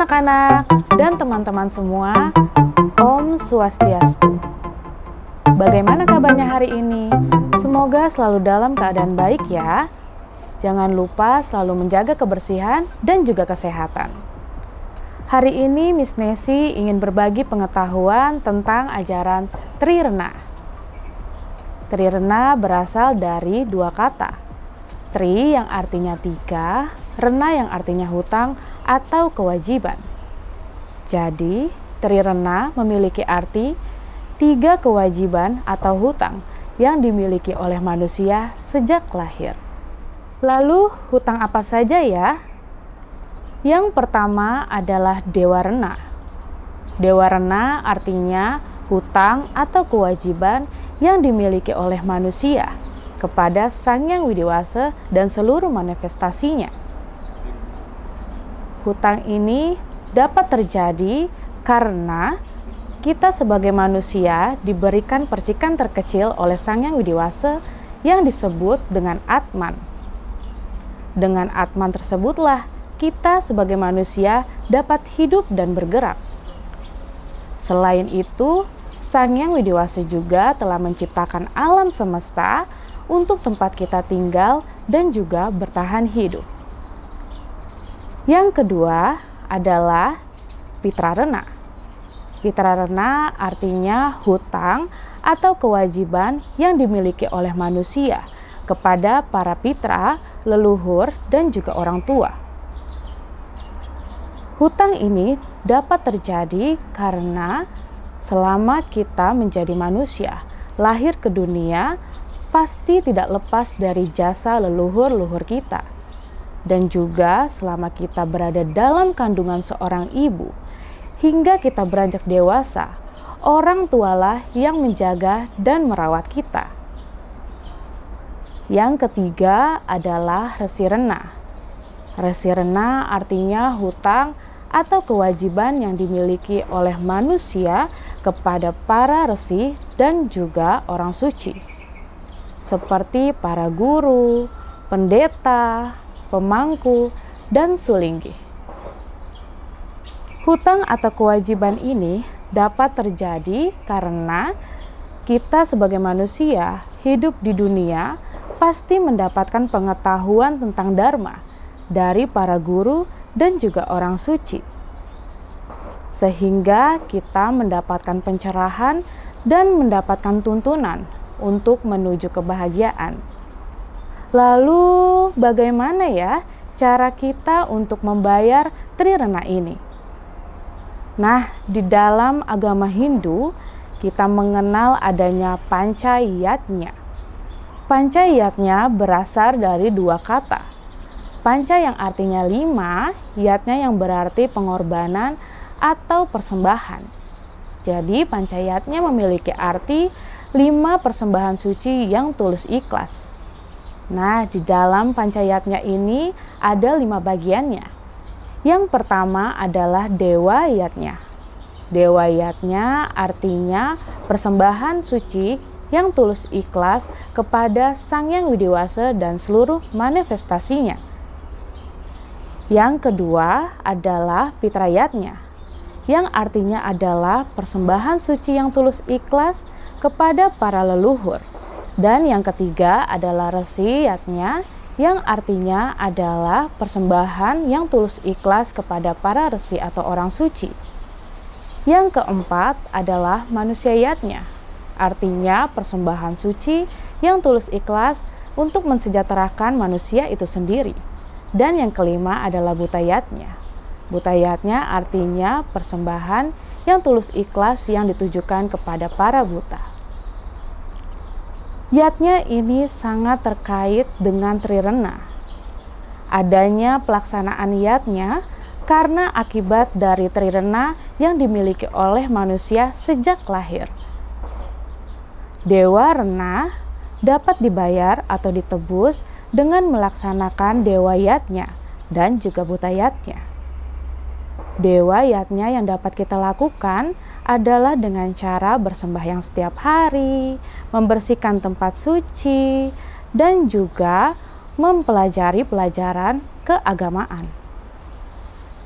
anak-anak dan teman-teman semua, Om Swastiastu. Bagaimana kabarnya hari ini? Semoga selalu dalam keadaan baik ya. Jangan lupa selalu menjaga kebersihan dan juga kesehatan. Hari ini Miss Nesi ingin berbagi pengetahuan tentang ajaran Trirena. Trirena berasal dari dua kata. Tri yang artinya tiga, rena yang artinya hutang atau kewajiban. Jadi, trirena memiliki arti tiga kewajiban atau hutang yang dimiliki oleh manusia sejak lahir. Lalu, hutang apa saja ya? Yang pertama adalah Dewa Rena. Dewa Rena artinya hutang atau kewajiban yang dimiliki oleh manusia kepada Sang Yang Widiwasa dan seluruh manifestasinya. Hutang ini dapat terjadi karena kita sebagai manusia diberikan percikan terkecil oleh Sang Yang Widiwasa yang disebut dengan Atman. Dengan Atman tersebutlah kita sebagai manusia dapat hidup dan bergerak. Selain itu, Sang Yang Widiwasa juga telah menciptakan alam semesta untuk tempat kita tinggal dan juga bertahan hidup. Yang kedua adalah Pitrarena. Pitrarena artinya hutang atau kewajiban yang dimiliki oleh manusia kepada para pitra, leluhur, dan juga orang tua. Hutang ini dapat terjadi karena selama kita menjadi manusia, lahir ke dunia, pasti tidak lepas dari jasa leluhur-leluhur kita dan juga selama kita berada dalam kandungan seorang ibu hingga kita beranjak dewasa, orang tualah yang menjaga dan merawat kita. Yang ketiga adalah resi rena. Resi rena artinya hutang atau kewajiban yang dimiliki oleh manusia kepada para resi dan juga orang suci. Seperti para guru, pendeta, pemangku, dan sulinggi. Hutang atau kewajiban ini dapat terjadi karena kita sebagai manusia hidup di dunia pasti mendapatkan pengetahuan tentang Dharma dari para guru dan juga orang suci. Sehingga kita mendapatkan pencerahan dan mendapatkan tuntunan untuk menuju kebahagiaan. Lalu bagaimana ya cara kita untuk membayar trirena ini? Nah, di dalam agama Hindu kita mengenal adanya pancayatnya. Pancayatnya berasal dari dua kata. Panca yang artinya lima, yatnya yang berarti pengorbanan atau persembahan. Jadi pancayatnya memiliki arti lima persembahan suci yang tulus ikhlas. Nah, di dalam pancayatnya ini ada lima bagiannya. Yang pertama adalah dewa yatnya. Dewa yatnya artinya persembahan suci yang tulus ikhlas kepada Sang Yang Widiwasa dan seluruh manifestasinya. Yang kedua adalah pitrayatnya, yang artinya adalah persembahan suci yang tulus ikhlas kepada para leluhur. Dan yang ketiga adalah resiyatnya yang artinya adalah persembahan yang tulus ikhlas kepada para resi atau orang suci. Yang keempat adalah manusiayatnya, artinya persembahan suci yang tulus ikhlas untuk mensejahterakan manusia itu sendiri. Dan yang kelima adalah butayatnya. Butayatnya artinya persembahan yang tulus ikhlas yang ditujukan kepada para buta. Yatnya ini sangat terkait dengan trirena. Adanya pelaksanaan yatnya karena akibat dari trirena yang dimiliki oleh manusia sejak lahir. Dewa Rena dapat dibayar atau ditebus dengan melaksanakan dewa yatnya dan juga butayatnya. Dewa yatnya yang dapat kita lakukan adalah dengan cara bersembahyang setiap hari, membersihkan tempat suci, dan juga mempelajari pelajaran keagamaan.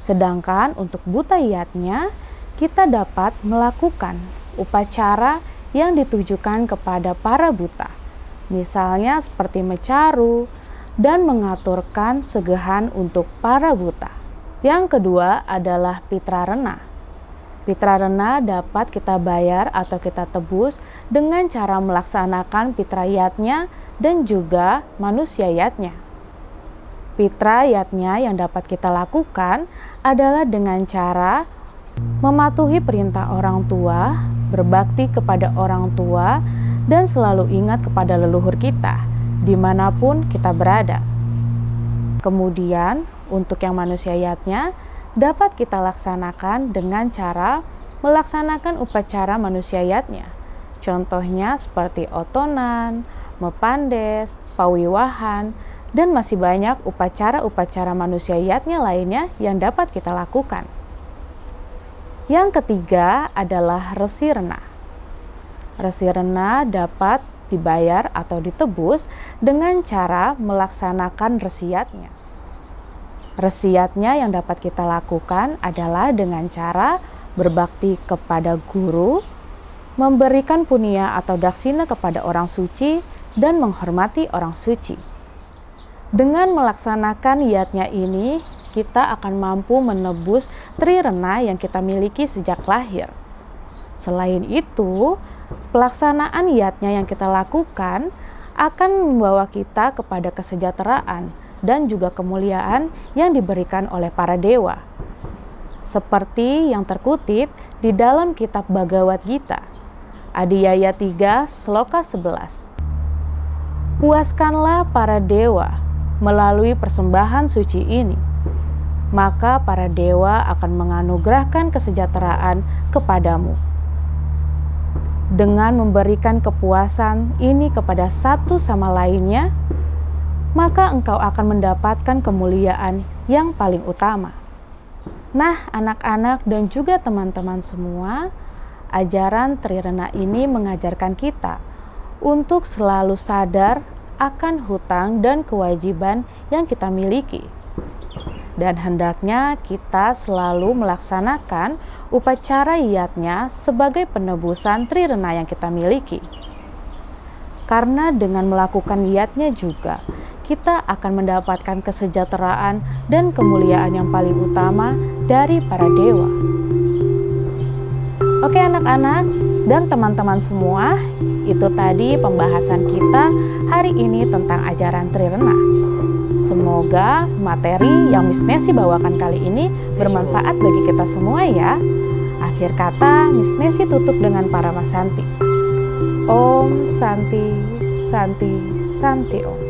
Sedangkan untuk buta yatnya, kita dapat melakukan upacara yang ditujukan kepada para buta. Misalnya seperti mecaru dan mengaturkan segehan untuk para buta. Yang kedua adalah pitra rena. Pitra rena dapat kita bayar atau kita tebus dengan cara melaksanakan pitra yatnya dan juga manusia yatnya. Pitra yatnya yang dapat kita lakukan adalah dengan cara mematuhi perintah orang tua, berbakti kepada orang tua, dan selalu ingat kepada leluhur kita, di mana pun kita berada. Kemudian, untuk yang manusia yatnya, dapat kita laksanakan dengan cara melaksanakan upacara manusia yatnya. Contohnya seperti otonan, mepandes, pawiwahan, dan masih banyak upacara-upacara manusia yatnya lainnya yang dapat kita lakukan. Yang ketiga adalah resi rena. Resi rena dapat dibayar atau ditebus dengan cara melaksanakan resiatnya. Resiatnya yang dapat kita lakukan adalah dengan cara berbakti kepada guru, memberikan punia atau daksina kepada orang suci, dan menghormati orang suci. Dengan melaksanakan yatnya ini, kita akan mampu menebus trirena yang kita miliki sejak lahir. Selain itu, pelaksanaan yatnya yang kita lakukan akan membawa kita kepada kesejahteraan dan juga kemuliaan yang diberikan oleh para dewa. Seperti yang terkutip di dalam kitab Bhagavad Gita, Adiyaya 3, Sloka 11. Puaskanlah para dewa melalui persembahan suci ini, maka para dewa akan menganugerahkan kesejahteraan kepadamu. Dengan memberikan kepuasan ini kepada satu sama lainnya, maka engkau akan mendapatkan kemuliaan yang paling utama. Nah, anak-anak dan juga teman-teman semua, ajaran Trirena ini mengajarkan kita untuk selalu sadar akan hutang dan kewajiban yang kita miliki. Dan hendaknya kita selalu melaksanakan upacara iatnya sebagai penebusan trirena yang kita miliki. Karena dengan melakukan iatnya juga, kita akan mendapatkan kesejahteraan dan kemuliaan yang paling utama dari para dewa. Oke anak-anak dan teman-teman semua, itu tadi pembahasan kita hari ini tentang ajaran Trirena. Semoga materi yang Miss Nesi bawakan kali ini bermanfaat bagi kita semua ya. Akhir kata, Miss Nesi tutup dengan para Santi. Om Santi, Santi, Santi Om.